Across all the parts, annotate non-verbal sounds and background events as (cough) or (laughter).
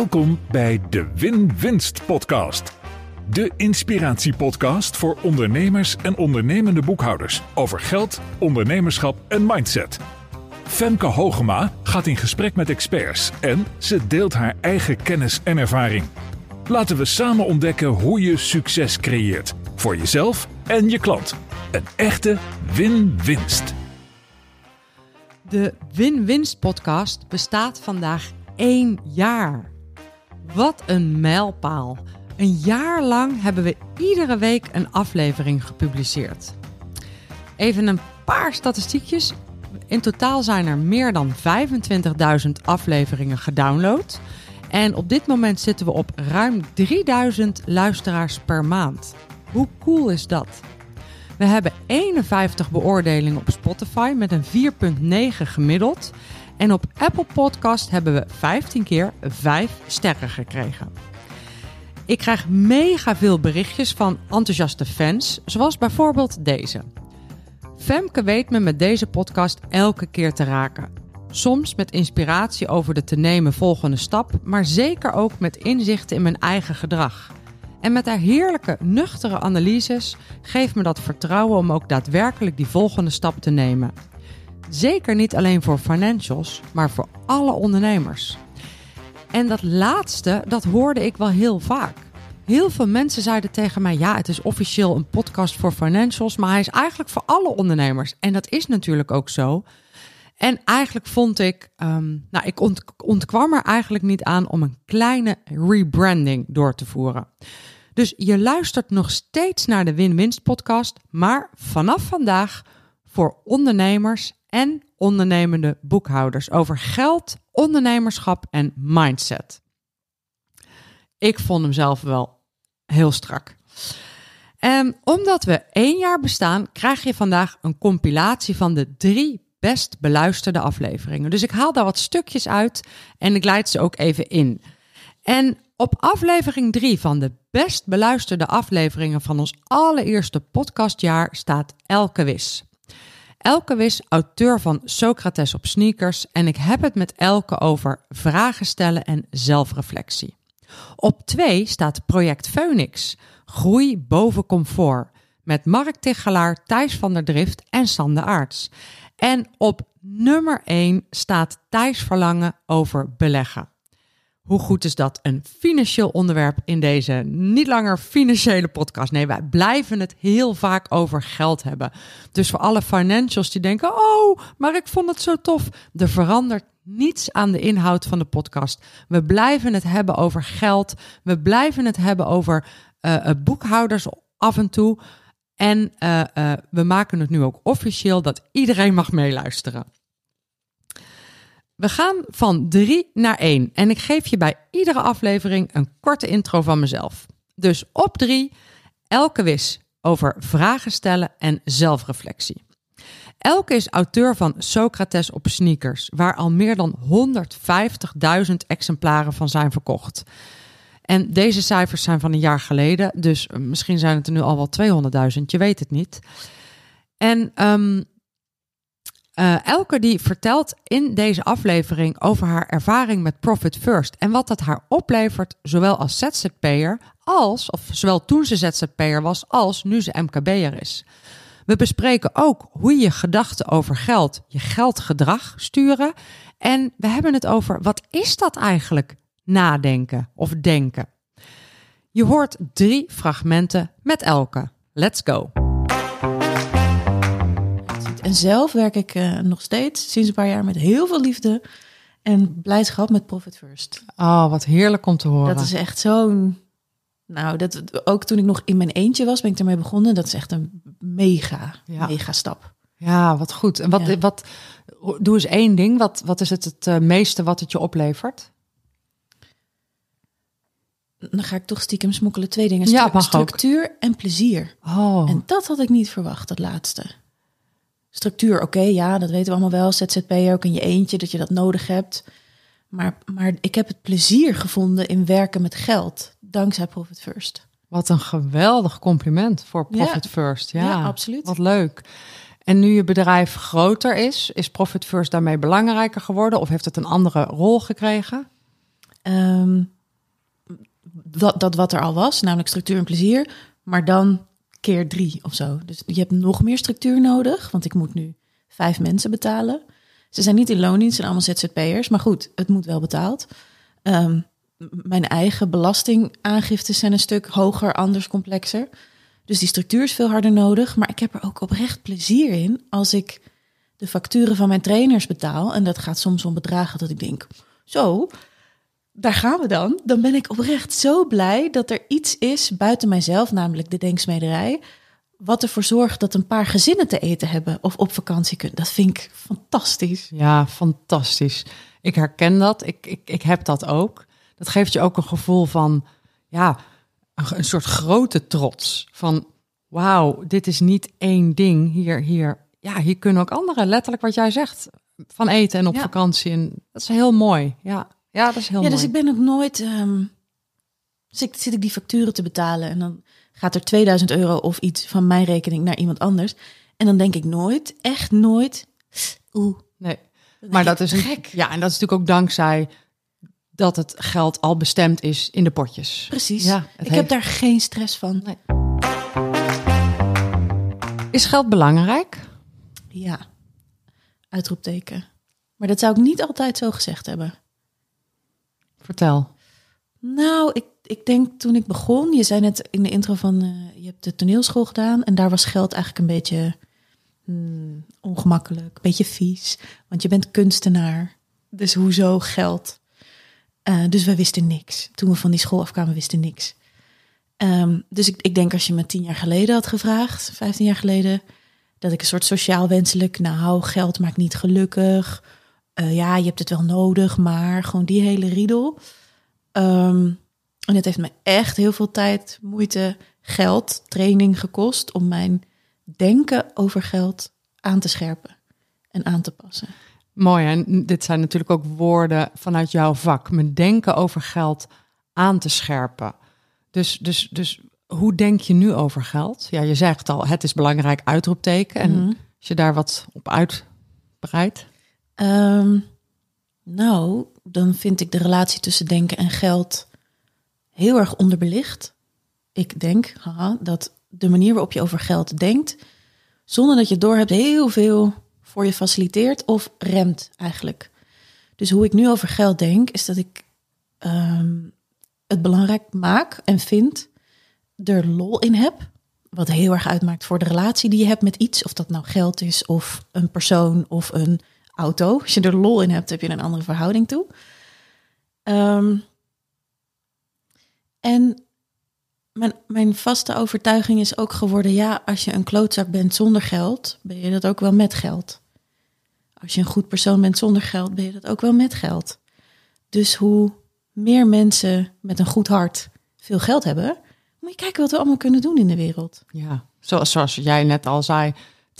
Welkom bij de Win-Winst Podcast. De inspiratiepodcast voor ondernemers en ondernemende boekhouders over geld, ondernemerschap en mindset. Femke Hogema gaat in gesprek met experts en ze deelt haar eigen kennis en ervaring. Laten we samen ontdekken hoe je succes creëert voor jezelf en je klant. Een echte win-winst. De Win-Winst podcast bestaat vandaag één jaar. Wat een mijlpaal. Een jaar lang hebben we iedere week een aflevering gepubliceerd. Even een paar statistiekjes. In totaal zijn er meer dan 25.000 afleveringen gedownload. En op dit moment zitten we op ruim 3000 luisteraars per maand. Hoe cool is dat? We hebben 51 beoordelingen op Spotify met een 4,9 gemiddeld. En op Apple Podcast hebben we 15 keer 5 sterren gekregen. Ik krijg mega veel berichtjes van enthousiaste fans, zoals bijvoorbeeld deze. Femke weet me met deze podcast elke keer te raken. Soms met inspiratie over de te nemen volgende stap, maar zeker ook met inzichten in mijn eigen gedrag. En met haar heerlijke, nuchtere analyses geeft me dat vertrouwen om ook daadwerkelijk die volgende stap te nemen. Zeker niet alleen voor financials, maar voor alle ondernemers. En dat laatste, dat hoorde ik wel heel vaak. Heel veel mensen zeiden tegen mij: ja, het is officieel een podcast voor financials, maar hij is eigenlijk voor alle ondernemers. En dat is natuurlijk ook zo. En eigenlijk vond ik, ehm, nou, ik ont ontkwam er eigenlijk niet aan om een kleine rebranding door te voeren. Dus je luistert nog steeds naar de Win-Winst podcast, maar vanaf vandaag voor ondernemers en ondernemende boekhouders over geld, ondernemerschap en mindset. Ik vond hem zelf wel heel strak. En omdat we één jaar bestaan, krijg je vandaag een compilatie van de drie best beluisterde afleveringen. Dus ik haal daar wat stukjes uit en ik leid ze ook even in. En op aflevering 3 van de best beluisterde afleveringen van ons allereerste podcastjaar staat Elke Wis. Elke Wis, auteur van Socrates op sneakers en ik heb het met Elke over vragen stellen en zelfreflectie. Op 2 staat Project Phoenix, groei boven comfort, met Mark Tichelaar, Thijs van der Drift en Sander Aarts. En op nummer 1 staat Thijs Verlangen over beleggen. Hoe goed is dat? Een financieel onderwerp in deze niet langer financiële podcast. Nee, wij blijven het heel vaak over geld hebben. Dus voor alle financials die denken: Oh, maar ik vond het zo tof. Er verandert niets aan de inhoud van de podcast. We blijven het hebben over geld. We blijven het hebben over uh, boekhouders af en toe. En uh, we maken het nu ook officieel dat iedereen mag meeluisteren. We gaan van drie naar één en ik geef je bij iedere aflevering een korte intro van mezelf. Dus op drie, Elke Wis over vragen stellen en zelfreflectie. Elke is auteur van Socrates op sneakers, waar al meer dan 150.000 exemplaren van zijn verkocht. En deze cijfers zijn van een jaar geleden, dus misschien zijn het er nu al wel 200.000, je weet het niet. En um, uh, Elke die vertelt in deze aflevering over haar ervaring met Profit First en wat dat haar oplevert, zowel als ZZP'er als, of zowel toen ze ZZP'er was, als nu ze MKB'er is. We bespreken ook hoe je gedachten over geld, je geldgedrag sturen. En we hebben het over wat is dat eigenlijk, nadenken of denken. Je hoort drie fragmenten met Elke. Let's go! En zelf werk ik uh, nog steeds sinds een paar jaar met heel veel liefde en blijdschap met Profit First. Oh, wat heerlijk om te horen. Dat is echt zo'n. Nou, dat, ook toen ik nog in mijn eentje was, ben ik ermee begonnen. Dat is echt een mega, ja. mega stap. Ja, wat goed. En wat, ja. wat, doe eens één ding. Wat, wat is het het uh, meeste wat het je oplevert? Dan ga ik toch stiekem smokkelen twee dingen. Stru ja, structuur ook. en plezier. Oh. En dat had ik niet verwacht, dat laatste structuur, oké, okay, ja, dat weten we allemaal wel. ZZP'er ook in je eentje, dat je dat nodig hebt. Maar, maar ik heb het plezier gevonden in werken met geld, dankzij Profit First. Wat een geweldig compliment voor Profit ja. First. Ja, ja, absoluut. Wat leuk. En nu je bedrijf groter is, is Profit First daarmee belangrijker geworden of heeft het een andere rol gekregen? Ehm, dat, dat wat er al was, namelijk structuur en plezier, maar dan keer drie of zo. Dus je hebt nog meer structuur nodig, want ik moet nu vijf mensen betalen. Ze zijn niet in loondienst, zijn allemaal ZZP'ers, maar goed, het moet wel betaald. Ehm, mijn eigen belastingaangiftes zijn een stuk hoger, anders, complexer. Dus die structuur is veel harder nodig. Maar ik heb er ook oprecht plezier in als ik de facturen van mijn trainers betaal. En dat gaat soms om bedragen dat ik denk, zo, daar gaan we dan. Dan ben ik oprecht zo blij dat er iets is buiten mijzelf, namelijk de denksmederij. Wat ervoor zorgt dat een paar gezinnen te eten hebben of op vakantie kunnen. Dat vind ik fantastisch. Ja, fantastisch. Ik herken dat. Ik, ik, ik heb dat ook. Dat geeft je ook een gevoel van, ja, een, een soort grote trots. Van, wauw, dit is niet één ding. Hier, hier, ja, hier kunnen ook anderen, letterlijk wat jij zegt, van eten en op Ja. vakantie. En dat is heel mooi. Ja, ja dat is heel ja, mooi. dus ik ben ook nooit. ehm zit, zit ik die facturen te betalen en dan gaat er 2000 euro of iets van mijn rekening naar iemand anders. En dan denk ik nooit, echt nooit. Oeh, Nee. Maar dat is gek. Ja, en dat is natuurlijk ook dankzij dat het geld al bestemd is in de potjes. Precies. Ja, ik heb daar geen stress van. Nee. Is geld belangrijk? Ja, uitroepteken. Maar dat zou ik niet altijd zo gezegd hebben. Vertel. Nou, ik, ik denk toen ik begon, je zei net in de intro van eh, je hebt de toneelschool gedaan en daar was geld eigenlijk een beetje hmm, ongemakkelijk, een beetje vies, want je bent kunstenaar. Dus hoezo geld? Eh, dus we wisten niks. Toen we van die school afkwamen, wisten niks. Ehm, dus ik, ik denk als je me tien jaar geleden had gevraagd, vijftien jaar geleden, dat ik een soort sociaal wenselijk, nou, geld maakt niet gelukkig. Eh, ja, je hebt het wel nodig, maar gewoon die hele riedel. Ehm, en het heeft me echt heel veel tijd, moeite, geld, training gekost om mijn denken over geld aan te scherpen en aan te passen. Mooi, en dit zijn natuurlijk ook woorden vanuit jouw vak. Mijn denken over geld aan te scherpen. Dus, dus, dus hoe denk je nu over geld? Ja, je zegt al, het is belangrijk uitroepteken. En Mhm. als je daar wat op uitbreidt. Ehm, nou, dan vind ik de relatie tussen denken en geld heel erg onderbelicht. Ik denk haha, dat de manier waarop je over geld denkt, zonder dat je het doorhebt, heel veel voor je faciliteert of remt eigenlijk. Dus hoe ik nu over geld denk, is dat ik ehm, het belangrijk maak en vind, er lol in heb. Wat heel erg uitmaakt voor de relatie die je hebt met iets. Of dat nou geld is, of een persoon, of een auto. Als je er lol in hebt, heb je een andere verhouding toe. Ehm, en mijn, mijn vaste overtuiging is ook geworden: ja, als je een klootzak bent zonder geld, ben je dat ook wel met geld. Als je een goed persoon bent zonder geld, ben je dat ook wel met geld. Dus hoe meer mensen met een goed hart veel geld hebben, moet je kijken wat we allemaal kunnen doen in de wereld. Ja, zoals, zoals jij net al zei,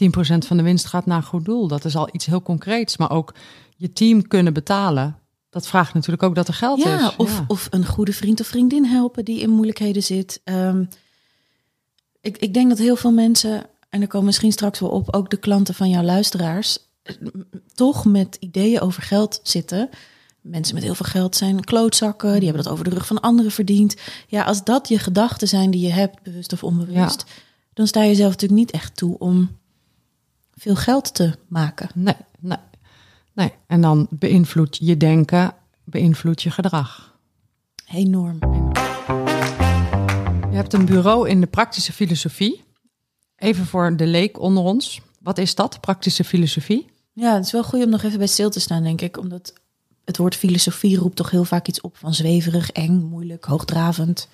10% van de winst gaat naar een goed doel. Dat is al iets heel concreets. Maar ook je team kunnen betalen. Dat vraagt natuurlijk ook dat er geld Ja, is. of, of een goede vriend of vriendin helpen die in moeilijkheden zit. Ehm, ik, ik denk dat heel veel mensen, en daar komen misschien straks wel op, ook de klanten van jouw luisteraars, eh, toch met ideeën over geld zitten. Mensen met heel veel geld zijn klootzakken, die hebben dat over de rug van anderen verdiend. Ja, als dat je gedachten zijn die je hebt, bewust of onbewust, dan sta je zelf natuurlijk niet echt toe om veel geld te maken. Nee, nee, nee. En dan beïnvloedt je denken, beïnvloedt je gedrag. Enorm. Je hebt een bureau in de praktische filosofie. Even voor de leek onder ons. Wat is dat, praktische filosofie? Ja, het is wel goed om nog even bij stil te staan, denk ik. Omdat het woord filosofie roept toch heel vaak iets op van zweverig, eng, moeilijk, hoogdravend.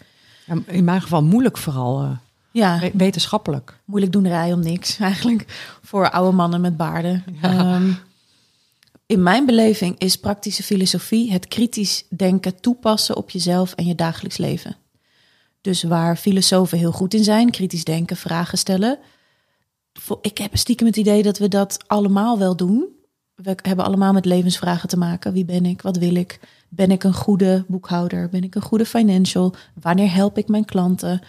In mijn geval moeilijk vooral, eh, Ja, we- wetenschappelijk. moeilijk doenerij om niks (laughs) eigenlijk. Voor oude mannen met baarden. Ja. Ehm, in mijn beleving is praktische filosofie het kritisch denken toepassen op jezelf en je dagelijks leven. Dus waar filosofen heel goed in zijn, kritisch denken, vragen stellen. Ik heb stiekem het idee dat we dat allemaal wel doen. We hebben allemaal met levensvragen te maken. Wie ben ik? Wat wil ik? Ben ik een goede boekhouder? Ben ik een goede financial? Wanneer help ik mijn klanten?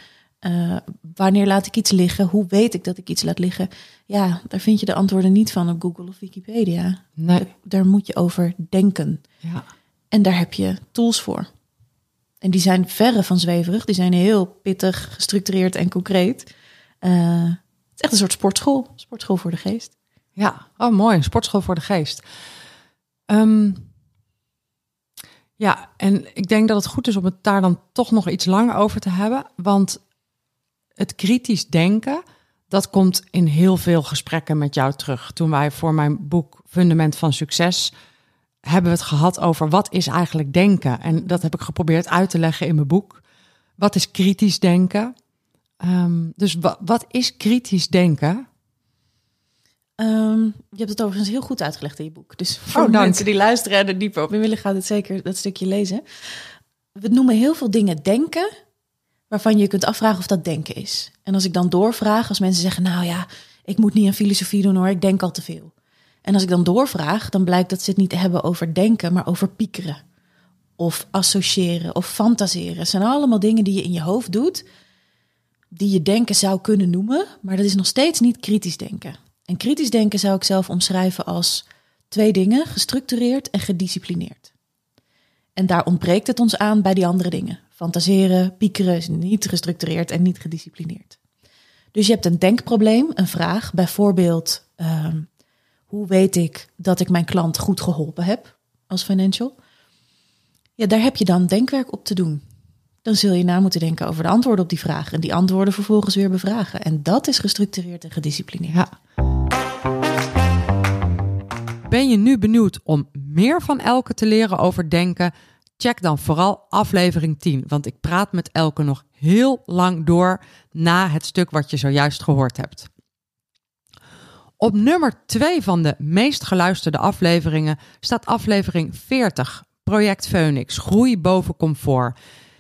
Eh, wanneer laat ik iets liggen? Hoe weet ik dat ik iets laat liggen? Ja, daar vind je de antwoorden niet van op Google of Wikipedia. Nee. Daar moet je over denken. Ja. En daar heb je tools voor. En die zijn verre van zweverig. Die zijn heel pittig, gestructureerd en concreet. Uh, het is echt een soort sportschool. Sportschool voor de geest. Ja, oh mooi. Sportschool voor de geest. Um, ja, en ik denk dat het goed is om het daar dan toch nog iets langer over te hebben. Want het kritisch denken, dat komt in heel veel gesprekken met jou terug. Toen wij voor mijn boek Fundament van Succes hebben we het gehad over wat is eigenlijk denken. En dat heb ik geprobeerd uit te leggen in mijn boek. Wat is kritisch denken? Um, dus wat is kritisch denken? Um, je hebt het overigens heel goed uitgelegd in je boek. Dus voor oh, mensen die luisteren en er dieper op in willen, gaat het zeker dat stukje lezen. We noemen heel veel dingen denken, waarvan je kunt afvragen of dat denken is. En als ik dan doorvraag, als mensen zeggen, nou ja, ik moet niet aan filosofie doen hoor, ik denk al te veel. En als ik dan doorvraag, dan blijkt dat ze het niet hebben over denken, maar over piekeren. Of associëren of fantaseren. Het zijn allemaal dingen die je in je hoofd doet, die je denken zou kunnen noemen, maar dat is nog steeds niet kritisch denken. En kritisch denken zou ik zelf omschrijven als twee dingen, gestructureerd en gedisciplineerd. En daar ontbreekt het ons aan bij die andere dingen. Fantaseren, piekeren is niet gestructureerd en niet gedisciplineerd. Dus je hebt een denkprobleem, een vraag, bijvoorbeeld ehm, hoe weet ik dat ik mijn klant goed geholpen heb als financial? Ja, daar heb je dan denkwerk op te doen. Dan zul je na moeten denken over de antwoorden op die vraag en die antwoorden vervolgens weer bevragen. En dat is gestructureerd en gedisciplineerd. Ja. Ben je nu benieuwd om meer van Elke te leren over denken? Check dan vooral aflevering 10, want ik praat met Elke nog heel lang door na het stuk wat je zojuist gehoord hebt. Op nummer 2 van de meest geluisterde afleveringen staat aflevering 40, Project Phoenix, Groei boven comfort.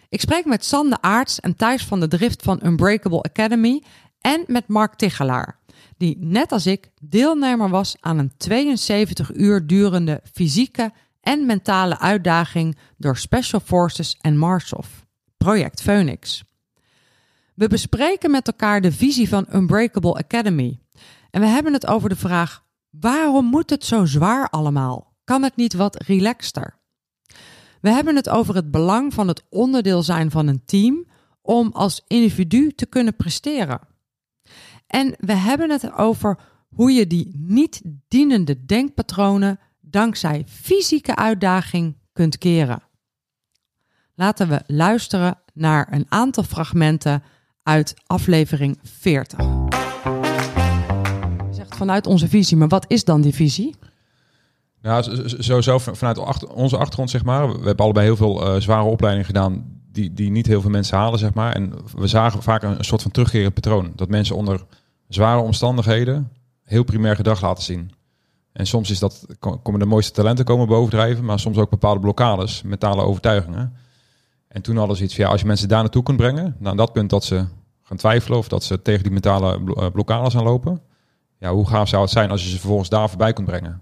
Ik spreek met Sander Aarts en Thijs van de Drift van Unbreakable Academy en met Mark Tichelaar die net als ik deelnemer was aan een 72 uur durende fysieke en mentale uitdaging door Special Forces en Marsof, Project Phoenix. We bespreken met elkaar de visie van Unbreakable Academy en we hebben het over de vraag: waarom moet het zo zwaar allemaal? Kan het niet wat relaxter? We hebben het over het belang van het onderdeel zijn van een team om als individu te kunnen presteren. En we hebben het over hoe je die niet dienende denkpatronen dankzij fysieke uitdaging kunt keren. Laten we luisteren naar een aantal fragmenten uit aflevering 40. Je zegt vanuit onze visie, maar wat is dan die visie? Ja, sowieso vanuit onze achtergrond, zeg maar. We hebben allebei heel veel uh, zware opleidingen gedaan die, die niet heel veel mensen halen, zeg maar. En we zagen vaak een, soort van terugkerend patroon. Dat mensen onder zware omstandigheden heel primair gedrag laten zien. En soms is dat, komen de mooiste talenten komen bovendrijven, maar soms ook bepaalde blokkades, mentale overtuigingen. En toen hadden ze iets van, ja, als je mensen daar naartoe kunt brengen, naar dat punt dat ze gaan twijfelen of dat ze tegen die mentale eh, blokkades aanlopen, ja, hoe gaaf zou het zijn als je ze vervolgens daar voorbij kunt brengen?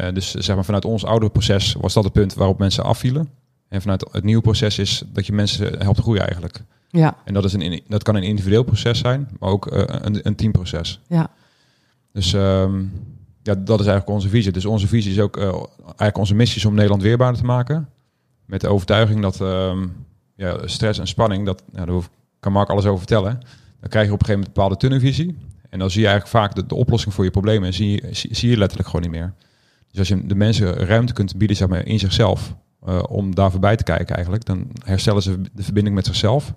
Uh, dus zeg maar vanuit ons oude proces was dat het punt waarop mensen afvielen. En vanuit het nieuwe proces is dat je mensen helpt groeien eigenlijk. Ja. En dat, is een, dat kan een individueel proces zijn, maar ook uh, een, een teamproces. Ja. Dus um, ja, dat is eigenlijk onze visie. Dus onze visie is ook uh, eigenlijk onze missie is om Nederland weerbaarder te maken. Met de overtuiging dat um, ja, stress en spanning, dat, ja, daar kan Mark alles over vertellen. Dan krijg je op een gegeven moment een bepaalde tunnelvisie. En dan zie je eigenlijk vaak de, de oplossing voor je problemen en zie, zie, zie, je letterlijk gewoon niet meer. Dus als je de mensen ruimte kunt bieden zeg maar, in zichzelf, uh, om daar voorbij te kijken eigenlijk, dan herstellen ze de verbinding met zichzelf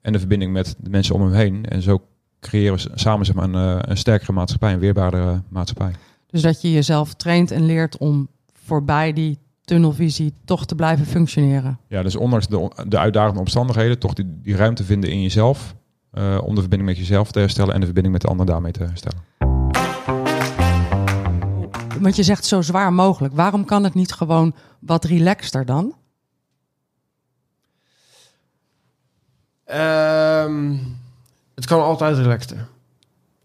en de verbinding met de mensen om hem heen. En zo creëren we samen zeg maar, een, eh, een sterkere maatschappij, een weerbaardere maatschappij. Dus dat je jezelf traint en leert om voorbij die tunnelvisie toch te blijven functioneren. Ja, dus ondanks de, de uitdagende omstandigheden, toch die, die ruimte vinden in jezelf. Uh, om de verbinding met jezelf te herstellen en de verbinding met de ander daarmee te herstellen. Want je zegt zo zwaar mogelijk. Waarom kan het niet gewoon wat relaxter dan? Um, het kan altijd relaxter.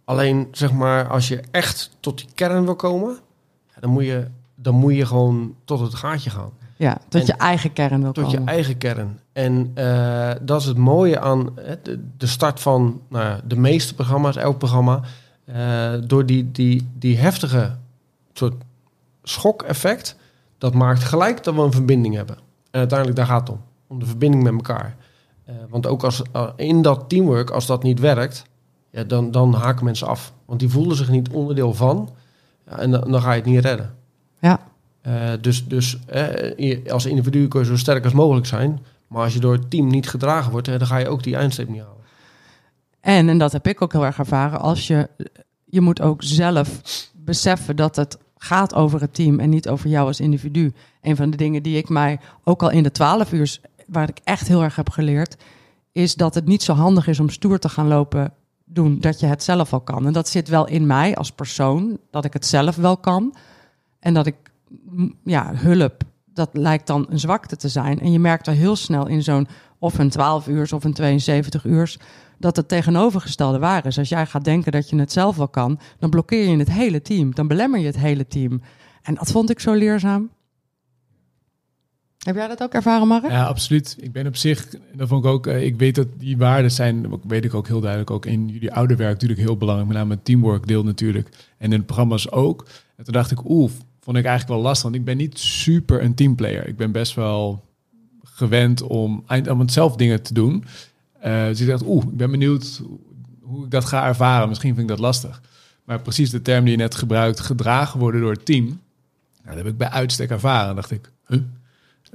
Alleen, zeg maar, als je echt tot die kern wil komen, dan moet je, dan moet je gewoon tot het gaatje gaan. Ja, tot je eigen kern wil tot komen. Tot je eigen kern. En uh, dat is het mooie aan de, de start van nou, de meeste programma's, elk programma. Uh, door die, die, die heftige soort schok-effect, dat maakt gelijk dat we een verbinding hebben. En uiteindelijk daar gaat het om. om de verbinding met elkaar. Eh, want ook als, uh, in dat teamwork, als dat niet werkt, ja, dan, dan haken mensen af. Want die voelen zich niet onderdeel van. Ja, en dan, dan ga je het niet redden. Ja. Uh, dus dus als individu kun je zo sterk als mogelijk zijn. Maar als je door het team niet gedragen wordt, dan ga je ook die eindstreep niet halen. En, en dat heb ik ook heel erg ervaren, als je, je moet ook zelf beseffen dat het gaat over het team en niet over jou als individu. Een van de dingen die ik mij ook al in de twaalf uur, waar ik echt heel erg heb geleerd, is dat het niet zo handig is om stoer te gaan lopen doen, dat je het zelf al kan. En dat zit wel in mij als persoon, dat ik het zelf wel kan. En dat ik, ja, hulp, dat lijkt dan een zwakte te zijn. En je merkt er heel snel in zo'n of een 12 uur of een 72 uur dat het tegenovergestelde waar is. Als jij gaat denken dat je het zelf wel kan, dan blokkeer je het hele team. Dan belemmer je het hele team. En dat vond ik zo leerzaam. Heb jij dat ook ervaren, Mark? Ja, absoluut. Ik ben op zich, dat vond ik ook, ik weet dat die waarden zijn, weet ik ook heel duidelijk, ook in jullie ouderwerk natuurlijk heel belangrijk, met name het teamwork deel natuurlijk, en in programma's ook. En toen dacht ik, oeh, vond ik eigenlijk wel lastig, want ik ben niet super een teamplayer. Ik ben best wel gewend om, om zelf dingen te doen. Uh, dus ik dacht, oeh, ik ben benieuwd hoe ik dat ga ervaren. Misschien vind ik dat lastig. Maar precies de term die je net gebruikt, gedragen worden door het team. Nou, dat heb ik bij uitstek ervaren. dacht ik, huh?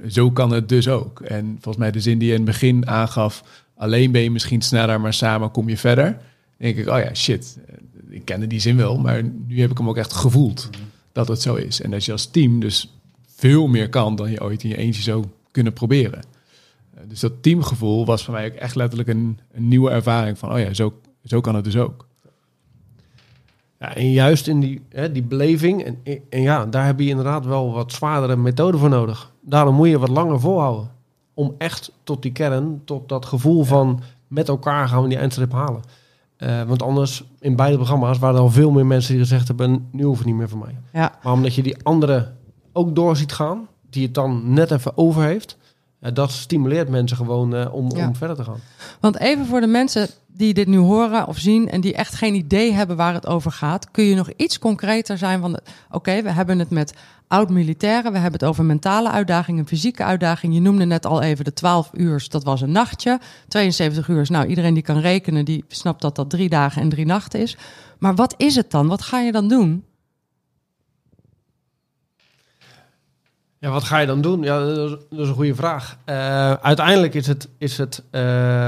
Zo kan het dus ook. En volgens mij de zin die je in het begin aangaf, alleen ben je misschien sneller, maar samen kom je verder. Denk ik, oh ja, shit, ik kende die zin wel, maar nu heb ik hem ook echt gevoeld dat het zo is. En dat je als team dus veel meer kan dan je ooit in je eentje zou kunnen proberen. Dus dat teamgevoel was voor mij ook echt letterlijk een, een nieuwe ervaring van, oh ja, zo, zo kan het dus ook. Ja, en juist in die, hè, die beleving, en, en ja, daar heb je inderdaad wel wat zwaardere methoden voor nodig. Daarom moet je wat langer volhouden. Om echt tot die kern, tot dat gevoel van met elkaar gaan we die eindstreep halen. Uh, want anders, in beide programma's waren er al veel meer mensen die gezegd hebben, nu hoeft het niet meer voor mij. Ja. Maar omdat je die andere ook door ziet gaan, die het dan net even over heeft, dat stimuleert mensen gewoon uh, om, om verder te gaan. Want even voor de mensen die dit nu horen of zien en die echt geen idee hebben waar het over gaat, kun je nog iets concreter zijn van, oké, we hebben het met oud-militairen, we hebben het over mentale uitdagingen, fysieke uitdagingen. Je noemde net al even de 12 uur, dat was een nachtje. 72 uur, nou iedereen die kan rekenen, die snapt dat dat drie dagen en drie nachten is. Maar wat is het dan? Wat ga je dan doen? Ja, wat ga je dan doen? Ja, dat is, een goede vraag. Uh, uiteindelijk is het, is het uh,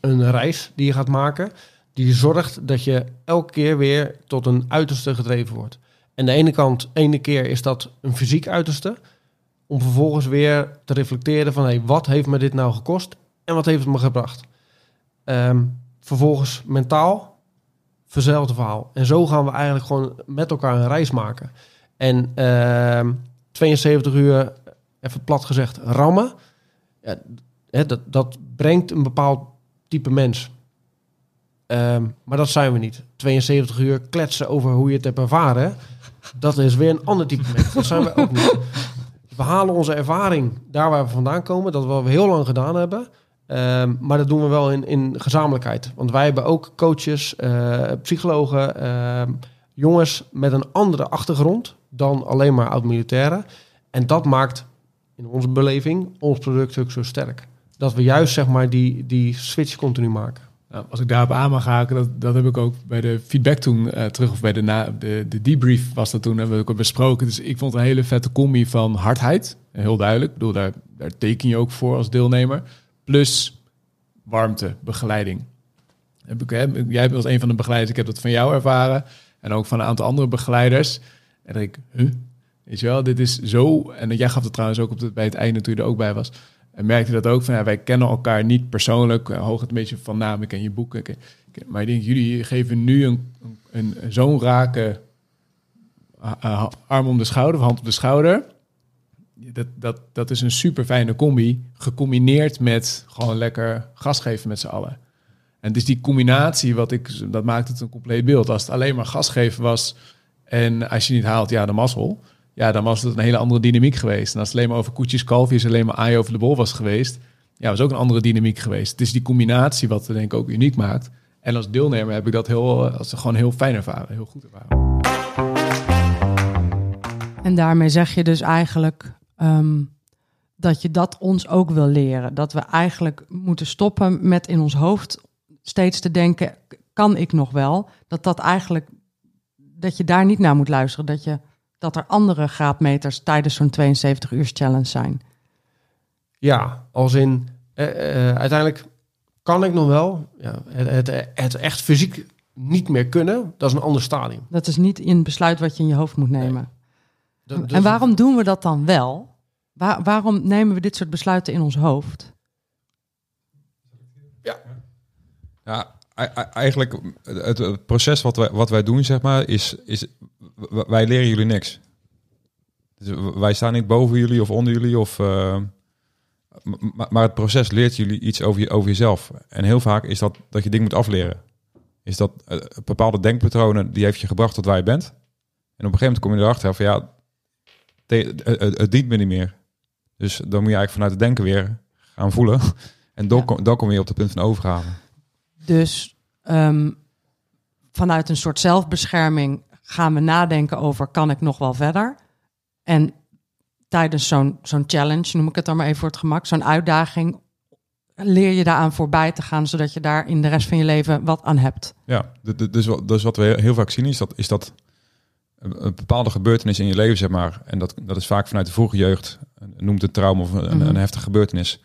een reis die je gaat maken, die zorgt dat je elke keer weer tot een uiterste gedreven wordt. En de ene kant, ene keer is dat een fysiek uiterste, om vervolgens weer te reflecteren van, hey, wat heeft me dit nou gekost en wat heeft het me gebracht? Um, vervolgens mentaal, verzelfde verhaal. En zo gaan we eigenlijk gewoon met elkaar een reis maken. En uh, 72 uur, even plat gezegd, rammen. Ja, hè, dat, dat brengt een bepaald type mens. Um, maar dat zijn we niet. 72 uur kletsen over hoe je het hebt ervaren. Dat is weer een ander type mens. Dat zijn we ook niet. We halen onze ervaring daar waar we vandaan komen. Dat we heel lang gedaan hebben. Um, maar dat doen we wel in, in gezamenlijkheid. Want wij hebben ook coaches, uh, psychologen, uh, jongens met een andere achtergrond dan alleen maar oud-militairen. En dat maakt in onze beleving ons product ook zo sterk. Dat we juist zeg maar die, die switch continu maken. Nou, als ik daarop aan mag haken, dat, dat heb ik ook bij de feedback toen uh, terug, of bij de, na, de, de debrief was dat toen, hebben we ook besproken. Dus ik vond een hele vette combi van hardheid, heel duidelijk. Ik bedoel, daar, daar teken je ook voor als deelnemer. Plus warmte, begeleiding. Heb ik, hè, jij bent als een van de begeleiders, ik heb dat van jou ervaren. En ook van een aantal andere begeleiders. En dan denk ik, huh? Weet je wel, dit is zo... En jij gaf het trouwens ook op het, bij het einde toen je er ook bij was. En merkte dat ook van, ja, wij kennen elkaar niet persoonlijk. Hoog het beetje van naam, ik ken je boeken. maar ik denk, jullie geven nu een, een, zo'n rake arm om de schouder, of hand op de schouder. Dat, dat, dat is een super fijne combi, gecombineerd met gewoon lekker gas geven met z'n allen. En dus die combinatie, wat ik, dat maakt het een compleet beeld. Als het alleen maar gas geven was en als je niet haalt, ja, de mazzel. Ja, dan was het een hele andere dynamiek geweest. En als het alleen maar over koetjes, kalfjes, alleen maar aai over de bol was geweest, ja, was ook een andere dynamiek geweest. Het is die combinatie wat denk ik ook uniek maakt. En als deelnemer heb ik dat heel, als gewoon heel fijn ervaren, heel goed ervaren. En daarmee zeg je dus eigenlijk, um, dat je dat ons ook wil leren. Dat we eigenlijk moeten stoppen met in ons hoofd steeds te denken: kan ik nog wel? Dat dat eigenlijk dat je daar niet naar moet luisteren. Dat, je, dat er andere graadmeters tijdens zo'n 72 uur challenge zijn. Ja, als in eh, eh, uiteindelijk kan ik nog wel ja, het, het, het echt fysiek niet meer kunnen. Dat is een ander stadium. Dat is niet een besluit wat je in je hoofd moet nemen. Dat- dat- en waarom doen we dat dan wel? Waar- waarom nemen we dit soort besluiten in ons hoofd? Ja, e- eigenlijk het, het proces wat wij, wat wij doen, zeg maar, is, is wij leren jullie niks. Dus wij staan niet boven jullie of onder jullie, of, eh, maar het proces leert jullie iets over, je, over jezelf. En heel vaak is dat dat je dingen moet afleren. Is dat eh, bepaalde denkpatronen, die heeft je gebracht tot waar je bent. En op een gegeven moment kom je erachter van ja, het, dient me niet meer. Dus dan moet je eigenlijk vanuit het denken weer gaan voelen. (laughs) En dan, Ja. kom, dan kom je op het punt van overgave. Dus ehm, vanuit een soort zelfbescherming gaan we nadenken over: kan ik nog wel verder? En tijdens zo'n zo'n challenge, noem ik het dan maar even voor het gemak, zo'n uitdaging, leer je daaraan voorbij te gaan, zodat je daar in de rest van je leven wat aan hebt. Ja, dus, wat- dus wat we heel vaak zien is dat, is dat een een bepaalde gebeurtenis in je leven, zeg maar, en dat, dat is vaak vanuit de vroege jeugd, noemt het trauma of een, Mhm. een heftige gebeurtenis.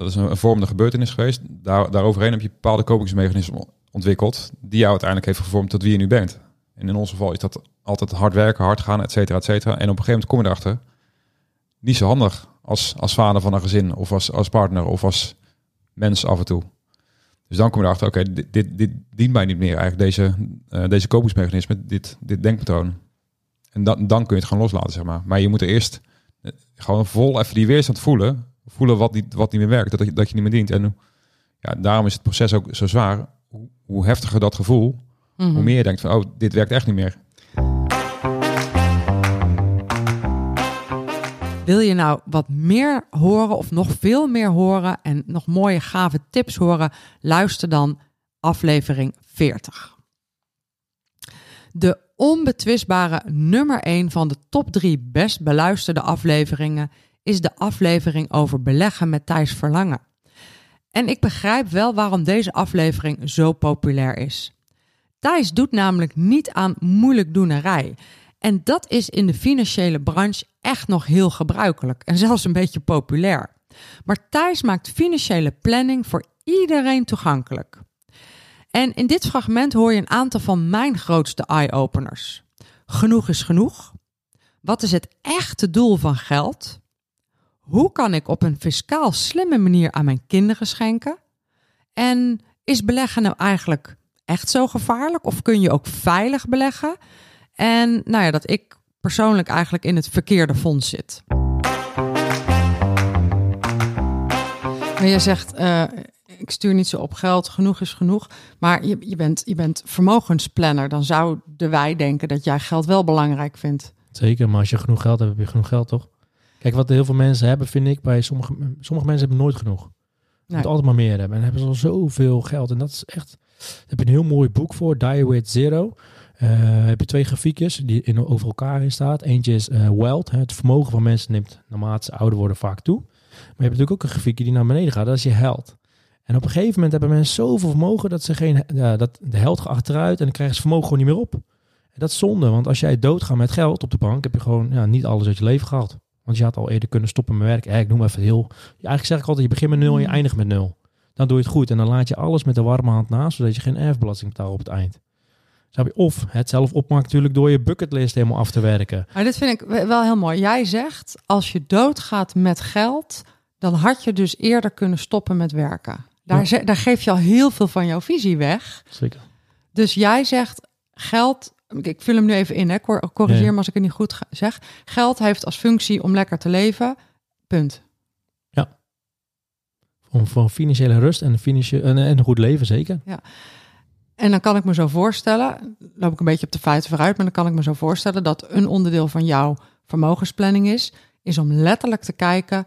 Dat is een, vormende gebeurtenis geweest. Daar, daaroverheen heb je bepaalde kopingsmechanismen ontwikkeld, die jou uiteindelijk heeft gevormd tot wie je nu bent. En in ons geval is dat altijd hard werken, hard gaan, et cetera, et cetera. En op een gegeven moment kom je erachter, niet zo handig als, als vader van een gezin, of als, als partner, of als mens af en toe. Dus dan kom je erachter, oké, dit, dit, dit dient mij niet meer eigenlijk, deze, eh deze kopingsmechanisme, dit, dit denkpatroon. En dan, dan kun je het gewoon loslaten, zeg maar. Maar je moet er eerst eh, gewoon vol even die weerstand voelen. Voelen wat niet, wat niet meer werkt, dat, je- dat je niet meer dient. En ja, daarom is het proces ook zo zwaar. Hoe, hoe heftiger dat gevoel, Mhm. hoe meer je denkt van, oh, dit werkt echt niet meer. Wil je nou wat meer horen of nog veel meer horen en nog mooie gave tips horen? Luister dan aflevering 40. De onbetwistbare nummer 1 van de top 3 best beluisterde afleveringen is de aflevering over beleggen met Thijs Verlangen. En ik begrijp wel waarom deze aflevering zo populair is. Thijs doet namelijk niet aan moeilijkdoenerij. En dat is in de financiële branche echt nog heel gebruikelijk en zelfs een beetje populair. Maar Thijs maakt financiële planning voor iedereen toegankelijk. En in dit fragment hoor je een aantal van mijn grootste eye-openers. Genoeg is genoeg. Wat is het echte doel van geld? Hoe kan ik op een fiscaal slimme manier aan mijn kinderen schenken? En is beleggen nou eigenlijk echt zo gevaarlijk? Of kun je ook veilig beleggen? En nou ja, dat ik persoonlijk eigenlijk in het verkeerde fonds zit. Maar je zegt, eh, ik stuur niet zo op geld, genoeg is genoeg. Maar je, je, bent, je bent vermogensplanner. Dan zouden wij denken dat jij geld wel belangrijk vindt. Zeker, maar als je genoeg geld hebt, heb je genoeg geld, toch? Kijk, wat heel veel mensen hebben, vind ik, bij sommige, sommige mensen hebben nooit genoeg. Je Nee. moet altijd maar meer hebben. En hebben ze al zoveel geld. En dat is echt... Daar heb je een heel mooi boek voor, Die With Zero. Eh, heb je twee grafiekjes die in, over elkaar in staat. Eentje is eh, wealth. Hè, het vermogen van mensen neemt naarmate ze ouder worden vaak toe. Maar je hebt natuurlijk ook een grafiekje die naar beneden gaat. Dat is je held. En op een gegeven moment hebben mensen zoveel vermogen dat ze geen, ja, dat de held gaat achteruit en dan krijgen ze vermogen gewoon niet meer op. En dat is zonde, want als jij doodgaat met geld op de bank, heb je gewoon ja, niet alles uit je leven gehad. Want je had al eerder kunnen stoppen met werken. Ik noem even heel. Eigenlijk zeg ik altijd: je begint met nul en je eindigt met nul. Dan doe je het goed en dan laat je alles met de warme hand naast, zodat je geen erfbelasting betaalt op het eind. Of het zelf opmaakt natuurlijk door je bucketlist helemaal af te werken. Maar dit vind ik we- wel heel mooi. Jij zegt, als je doodgaat met geld, dan had je dus eerder kunnen stoppen met werken. Daar, Ja. daar geef je al heel veel van jouw visie weg. Zeker. Dus jij zegt, geld, ik vul hem nu even in, hè, cor- corrigeer Ja. me als ik het niet goed zeg. Geld heeft als functie om lekker te leven, punt. Om voor financiële rust en, financiële, en, en een goed leven, zeker. En dan kan ik me zo voorstellen, loop ik een beetje op de feiten vooruit, maar dan kan ik me zo voorstellen dat een onderdeel van jouw vermogensplanning is, is om letterlijk te kijken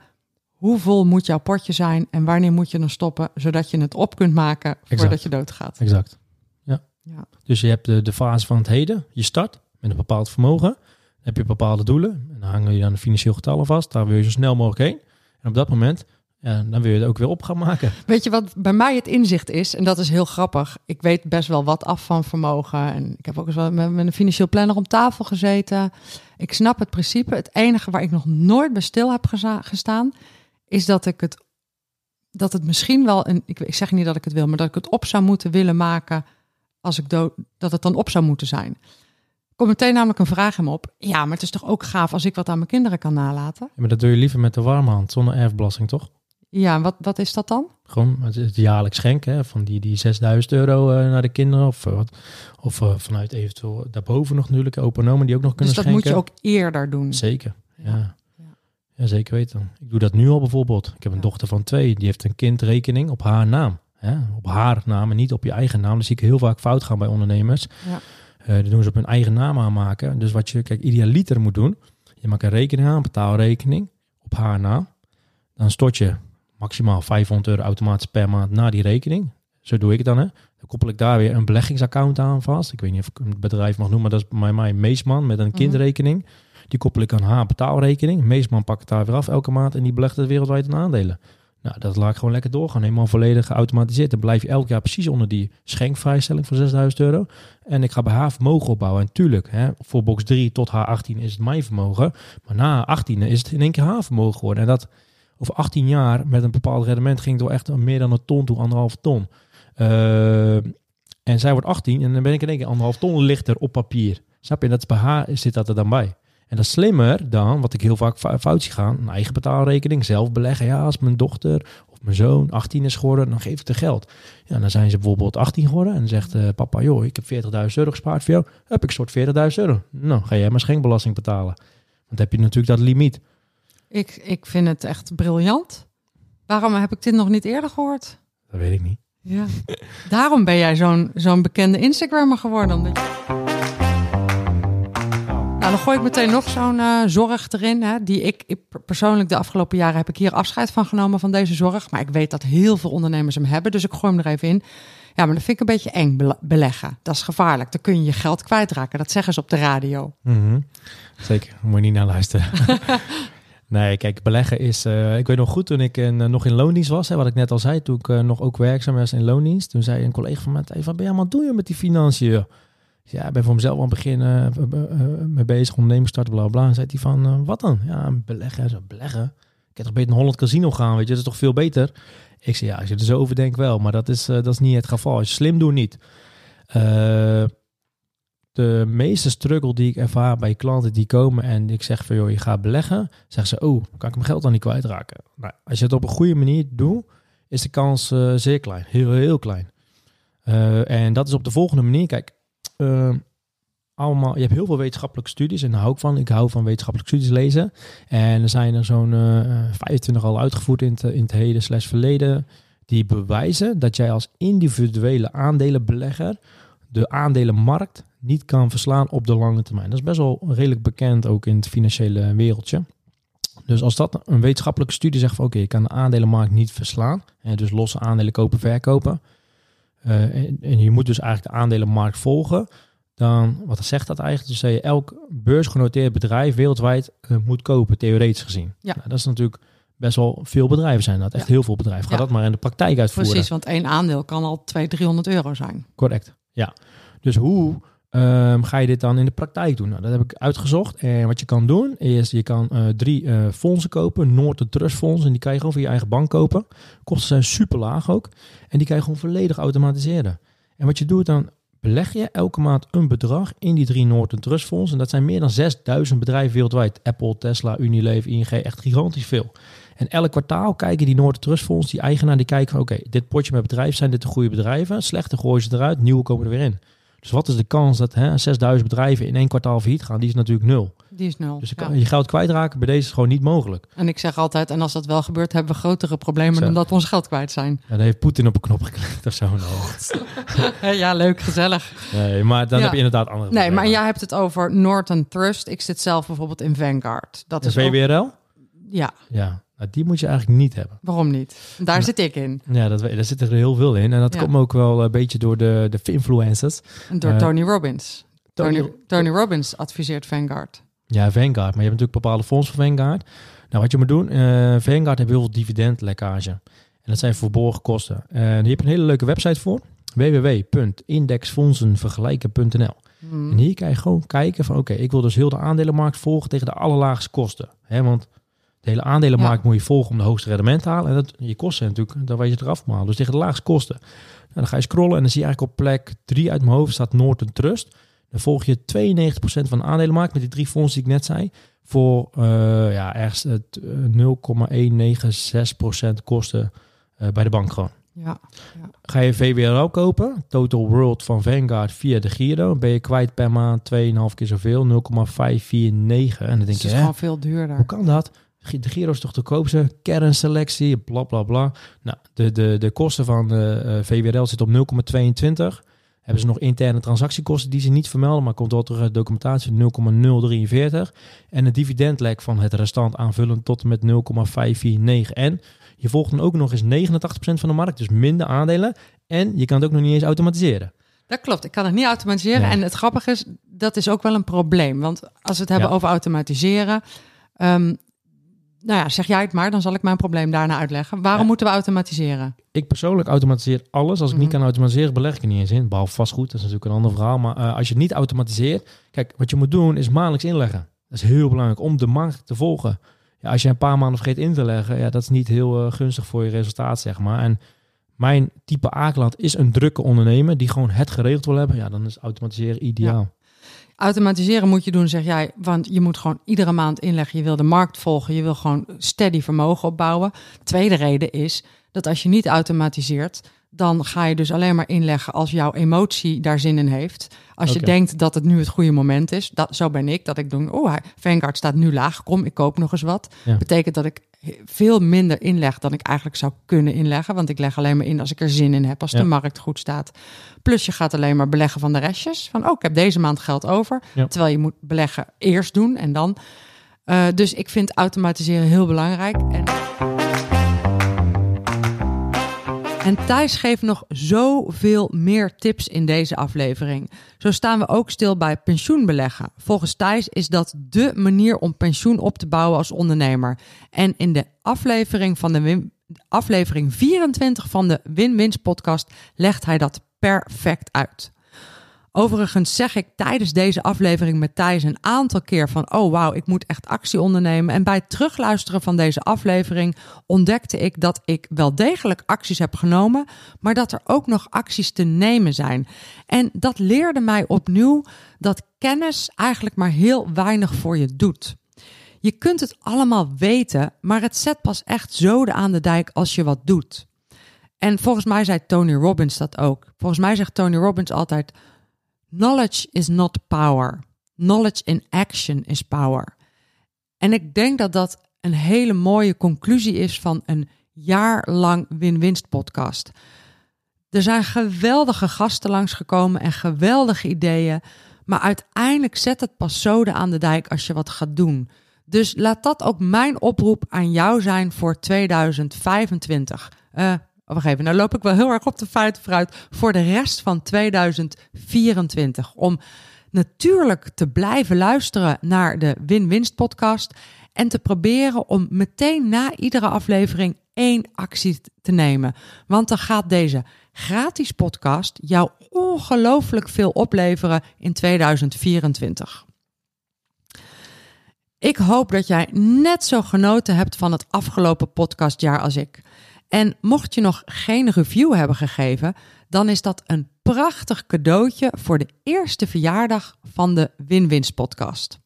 hoe vol moet jouw potje zijn en wanneer moet je dan stoppen, zodat je het op kunt maken voordat Exact. je doodgaat. Exact. Ja. Dus je hebt de, de fase van het heden. Je start met een bepaald vermogen. heb je bepaalde doelen. En dan hangen je dan de financieel getallen vast. Daar wil je zo snel mogelijk heen. En op dat moment, ja, dan wil je het ook weer op gaan maken. Weet je wat bij mij het inzicht is? En dat is heel grappig. Ik weet best wel wat af van vermogen. En ik heb ook eens wel met, met een financieel planner om tafel gezeten. Ik snap het principe. Het enige waar ik nog nooit bij stil heb gestaan, is dat ik het, dat het misschien wel een. Ik, ik zeg niet dat ik het wil, maar dat ik het op zou moeten willen maken als ik dood, dat het dan op zou moeten zijn. Komt meteen namelijk een vraag me op. Ja, maar het is toch ook gaaf als ik wat aan mijn kinderen kan nalaten? Ja, maar dat doe je liever met de warme hand, zonder erfbelasting, toch? Ja, wat, wat is dat dan? Gewoon het, het jaarlijks schenken hè, van die, die 6000 euro eh, naar de kinderen. Of, eh, wat, of eh, vanuit eventueel daarboven nog natuurlijk, opa en oma die ook nog kunnen Dus dat schenken. moet je ook eerder doen. Zeker, ja. Ja. ja. zeker weten. Ik doe dat nu al bijvoorbeeld. Ik heb een Ja. dochter van twee, die heeft een kindrekening op haar naam. Hè? Op haar naam en niet op je eigen naam. Dat zie ik heel vaak fout gaan bij ondernemers. Ja. Eh dat doen ze op hun eigen naam aanmaken. Dus wat je, kijk, idealiter moet doen. Je maakt een rekening aan, een betaalrekening op haar naam. Dan stort je maximaal 500 euro automatisch per maand naar die rekening. Zo doe ik het dan. Hè. Dan koppel ik daar weer een beleggingsaccount aan vast. Ik weet niet of ik een bedrijf mag noemen, maar dat is bij mij Meesman met een Mhm. kindrekening. Die koppel ik aan haar betaalrekening. Meesman pakt het daar weer af elke maand en die belegt het wereldwijd in aandelen. Nou, dat laat ik gewoon lekker doorgaan. Helemaal volledig geautomatiseerd. Dan blijf je elk jaar precies onder die schenkvrijstelling van 6000 euro. En ik ga bij haar vermogen opbouwen. En tuurlijk, hè, voor box 3 tot haar 18 is het mijn vermogen. Maar na haar 18 is het in één keer haar vermogen geworden. En dat over 18 jaar met een bepaald rendement ging wel echt meer dan een ton toe, anderhalf ton. Eh, en zij wordt 18 en dan ben ik in één keer anderhalf ton lichter op papier. Snap je? Dat is bij haar zit dat er dan bij. En dat is slimmer dan, wat ik heel vaak fou- fout zie gaan, een eigen betaalrekening, zelf beleggen. Ja, als mijn dochter of mijn zoon 18 is geworden, dan geef ik de geld. Ja, dan zijn ze bijvoorbeeld 18 geworden en dan zegt eh, papa, joh, ik heb 40.000 euro gespaard voor jou. Heb ik soort 40.000 euro. Nou, ga jij maar schenkbelasting betalen. Want dan heb je natuurlijk dat limiet. Ik, ik vind het echt briljant. Waarom heb ik dit nog niet eerder gehoord? Dat weet ik niet. Ja. Daarom ben jij zo'n zo'n bekende Instagrammer geworden. omdat je- dan gooi ik meteen nog zo'n eh, zorg erin. Hè, die ik, ik persoonlijk de afgelopen jaren heb ik hier afscheid van genomen van deze zorg. Maar ik weet dat heel veel ondernemers hem hebben. Dus ik gooi hem er even in. Ja, maar dat vind ik een beetje eng bele- beleggen. Dat is gevaarlijk. Dan kun je je geld kwijtraken. Dat zeggen ze op de radio. Mhm. Zeker, moet je niet naar luisteren. (laughs) nee, kijk, beleggen is... eh, ik weet nog goed, toen ik in, eh, nog in loondienst was, hè, wat ik net al zei, toen ik nog ook werkzaam was in loondienst, toen zei een collega van mij, wat ben je allemaal doen je met die financiën? Zei, Ja, ik ben voor mezelf aan het begin eh, eh, eh, mee bezig, onderneming starten, bla bla. En zei hij van, wat dan? Ja, beleggen. Zo, beleggen? Ik heb toch beter een Holland Casino gaan, weet je, dat is toch veel beter? Ik zei, ja, als je er zo over denkt wel, maar dat is, dat is niet het geval. Als je slim doet, niet. De meeste struggle die ik ervaar bij klanten die komen en ik zeg van joh, je gaat beleggen, zeggen ze, oh, kan ik mijn geld dan niet kwijtraken? Nou, als je het op een goede manier doet, is de kans zeer klein, heel, heel klein. En dat is op de volgende manier, kijk, eh, allemaal, je hebt heel veel wetenschappelijke studies en daar hou ik van. Ik hou van wetenschappelijke studies lezen. En er zijn er zo'n eh 25 al uitgevoerd in het, in het heden slash verleden, die bewijzen dat jij als individuele aandelenbelegger de aandelenmarkt niet kan verslaan op de lange termijn. Dat is best wel redelijk bekend ook in het financiële wereldje. Dus als dat een wetenschappelijke studie zegt van oké, je kan de aandelenmarkt niet verslaan, hè, dus losse aandelen kopen, verkopen, eh, en, en je moet dus eigenlijk de aandelenmarkt volgen, dan, wat zegt dat eigenlijk? Dus dat je elk beursgenoteerd bedrijf wereldwijd eh, moet kopen, theoretisch gezien. Ja. Nou, dat is natuurlijk best wel veel bedrijven zijn dat, echt Ja. heel veel bedrijven. Ga Ja. dat maar in de praktijk uitvoeren. Precies, want één aandeel kan al 200, 300 euro zijn. Correct, ja. Dus hoe ehm, ga je dit dan in de praktijk doen? Nou, dat heb ik uitgezocht. En wat je kan doen, is je kan eh, drie eh, fondsen kopen. Noord Trust Fonds. En die kan je gewoon via je eigen bank kopen. Kosten zijn super laag ook. En die kan je gewoon volledig automatiseren. En wat je doet dan, beleg je elke maand een bedrag in die drie Noord Trust Fonds. En dat zijn meer dan 6000 bedrijven wereldwijd. Apple, Tesla, Unilever, ING, echt gigantisch veel. En elk kwartaal kijken die Noord Trust Fonds, die eigenaar, die kijken oké, dit potje met bedrijven, zijn dit de goede bedrijven? Slechte gooien ze eruit, nieuwe komen er weer in. Dus wat is de kans dat hè, 6000 bedrijven in één kwartaal failliet gaan? Die is natuurlijk nul. Die is nul. Dus je, Ja. kan, je geld kwijtraken bij deze is gewoon niet mogelijk. En ik zeg altijd, en als dat wel gebeurt, hebben we grotere problemen Zo. dan dat we ons geld kwijt zijn. Ja, dan heeft Poetin op een knop geklikt of zo. (laughs) Nou, ja, leuk, gezellig. nee, maar dan Ja. heb je inderdaad andere Nee, maar jij hebt het over Norton Trust. Ik zit zelf bijvoorbeeld in Vanguard. Dat is ook- VWRL? Ja, Ja, nou, die moet je eigenlijk niet hebben. waarom niet? Daar Nou. zit ik in. Ja, dat, daar zit er heel veel in. En dat Ja. komt ook wel een beetje door de, de influencers. En door Eh, Tony Robbins. Tony, Tony- Tony Robbins adviseert Vanguard. Ja, Vanguard. Maar je hebt natuurlijk bepaalde fondsen van Vanguard. Nou, wat je moet doen, eh Vanguard heeft heel veel dividendlekkage. En dat zijn verborgen kosten. En hier heb je een hele leuke website voor. www.indexfondsenvergelijken.nl Hmm. En hier kan je gewoon kijken van oké, ik wil dus heel de aandelenmarkt volgen tegen de allerlaagste kosten. Hè, want de hele aandelenmarkt moet je volgen om de hoogste rendement te halen. En dat, je kosten natuurlijk, daar weet je eraf maar. Dus tegen de laagste kosten. Nou, dan ga je scrollen en dan zie je eigenlijk op plek 3 uit mijn hoofd staat Norton Trust. Dan volg je 92% van de aandelenmarkt met die drie fondsen die ik net zei. Voor eh, ja, ergens eh, t- eh, 0,196% kosten eh, bij de bank gewoon. Ja. Ga je VWRO kopen, Total World van Vanguard via de Giro, dan ben je kwijt per maand 2,5 keer zoveel, 0,549. En dan denk Dus je, het is hè, gewoon veel duurder. hoe kan dat? De Giro is toch te koopste, kernselectie, bla bla bla. Nou, de, de, de kosten van de eh, VWRL zitten op 0,22. Hebben ze nog interne transactiekosten die ze niet vermelden, maar komt wel terug uit de documentatie 0,043. En een dividendlek van het restant aanvullend tot en met 0,549. En je volgt dan ook nog eens 89% van de markt, dus minder aandelen. En je kan het ook nog niet eens automatiseren. Dat klopt, ik kan het niet automatiseren. Nee. En het grappige is, dat is ook wel een probleem. Want als we het hebben Ja. over automatiseren... ehm, nou ja, zeg jij het maar, dan zal ik mijn probleem daarna uitleggen. Waarom Ja. moeten we automatiseren? Ik persoonlijk automatiseer alles. Als ik niet Mhm. kan automatiseren, beleg ik er niet eens in. Behalve vastgoed, dat is natuurlijk een ander verhaal. Maar eh, als je het niet automatiseert... Kijk, wat je moet doen is maandelijks inleggen. Dat is heel belangrijk om de markt te volgen. Ja, als je een paar maanden vergeet in te leggen... Ja, dat is niet heel eh, gunstig voor je resultaat, zeg maar. En mijn type A-klant is een drukke ondernemer... die gewoon het geregeld wil hebben. Ja, dan is automatiseren ideaal. Automatiseren moet je doen, zeg jij, want je moet gewoon iedere maand inleggen. Je wil de markt volgen, je wil gewoon steady vermogen opbouwen. Tweede reden is dat als je niet automatiseert, dan ga je dus alleen maar inleggen als jouw emotie daar zin in heeft. Als je denkt dat het nu het goede moment is, dat, zo ben ik, dat ik denk, oh, Vanguard staat nu laag, kom, ik koop nog eens wat. Ja. Betekent dat ik veel minder inleg dan ik eigenlijk zou kunnen inleggen, want ik leg alleen maar in als ik er zin in heb, als Ja. de markt goed staat. Plus je gaat alleen maar beleggen van de restjes. Van, oh, ik heb deze maand geld over. Ja. Terwijl je moet beleggen eerst doen en dan. Eh, dus ik vind automatiseren heel belangrijk. En, en Thijs geeft nog zoveel meer tips in deze aflevering. Zo staan we ook stil bij pensioenbeleggen. Volgens Thijs is dat dé manier om pensioen op te bouwen als ondernemer. En in de aflevering van de aflevering 24 van de Win-Wins podcast legt hij dat perfect uit. Overigens zeg ik tijdens deze aflevering met Thijs een aantal keer van... oh wauw, ik moet echt actie ondernemen. En bij het terugluisteren van deze aflevering ontdekte ik dat ik wel degelijk acties heb genomen... maar dat er ook nog acties te nemen zijn. En dat leerde mij opnieuw dat kennis eigenlijk maar heel weinig voor je doet. Je kunt het allemaal weten, maar het zet pas echt zoden aan de dijk als je wat doet. En volgens mij zei Tony Robbins dat ook. Volgens mij zegt Tony Robbins altijd... Knowledge is not power. Knowledge in action is power. En ik denk dat dat een hele mooie conclusie is van een jaar lang win-winst podcast. Er zijn geweldige gasten langsgekomen en geweldige ideeën. Maar uiteindelijk zet het pas zoden aan de dijk als je wat gaat doen. Dus laat dat ook mijn oproep aan jou zijn voor 2025. Eh, even, nou loop ik wel heel erg op de feiten vooruit. Voor de rest van 2024. Om natuurlijk te blijven luisteren naar de Win-Winst podcast. En te proberen om meteen na iedere aflevering één actie te nemen. Want dan gaat deze gratis podcast jou ongelooflijk veel opleveren in 2024. Ik hoop dat jij net zo genoten hebt van het afgelopen podcastjaar als ik. En mocht je nog geen review hebben gegeven, dan is dat een prachtig cadeautje voor de eerste verjaardag van de Win-Wins podcast.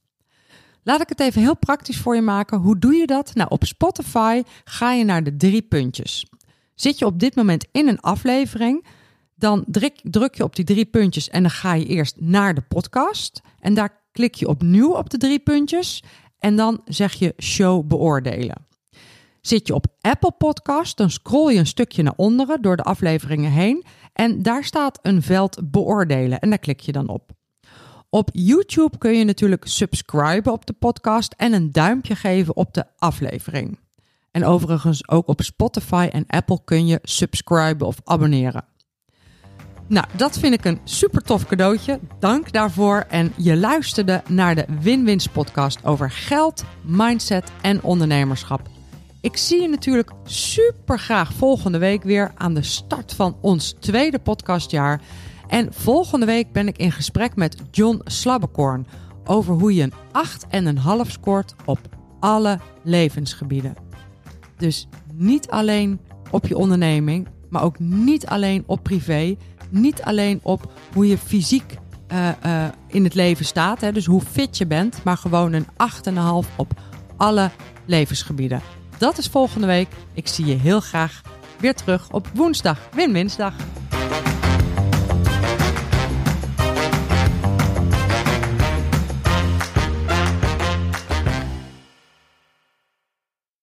Laat ik het even heel praktisch voor je maken. Hoe doe je dat? Nou, op Spotify ga je naar de drie puntjes. Zit je op dit moment in een aflevering, dan druk, druk je op die drie puntjes en dan ga je eerst naar de podcast. En daar klik je opnieuw op de drie puntjes en dan zeg je show beoordelen. Zit je op Apple Podcast, dan scroll je een stukje naar onderen door de afleveringen heen en daar staat een veld beoordelen en daar klik je dan op. Op YouTube kun je natuurlijk subscriben op de podcast en een duimpje geven op de aflevering. En overigens ook op Spotify en Apple kun je subscriben of abonneren. Nou, dat vind ik een super tof cadeautje. Dank daarvoor. En je luisterde naar de Win-Wins podcast over geld, mindset en ondernemerschap. Ik zie je natuurlijk super graag volgende week weer aan de start van ons tweede podcastjaar. En volgende week ben ik in gesprek met John Slabbekorn over hoe je een 8,5 scoort op alle levensgebieden. Dus niet alleen op je onderneming, maar ook niet alleen op privé. Niet alleen op hoe je fysiek uh, uh, in het leven staat, hè, dus hoe fit je bent, maar gewoon een 8,5 op alle levensgebieden. Dat is volgende week. Ik zie je heel graag weer terug op woensdag, Win-Winsdag.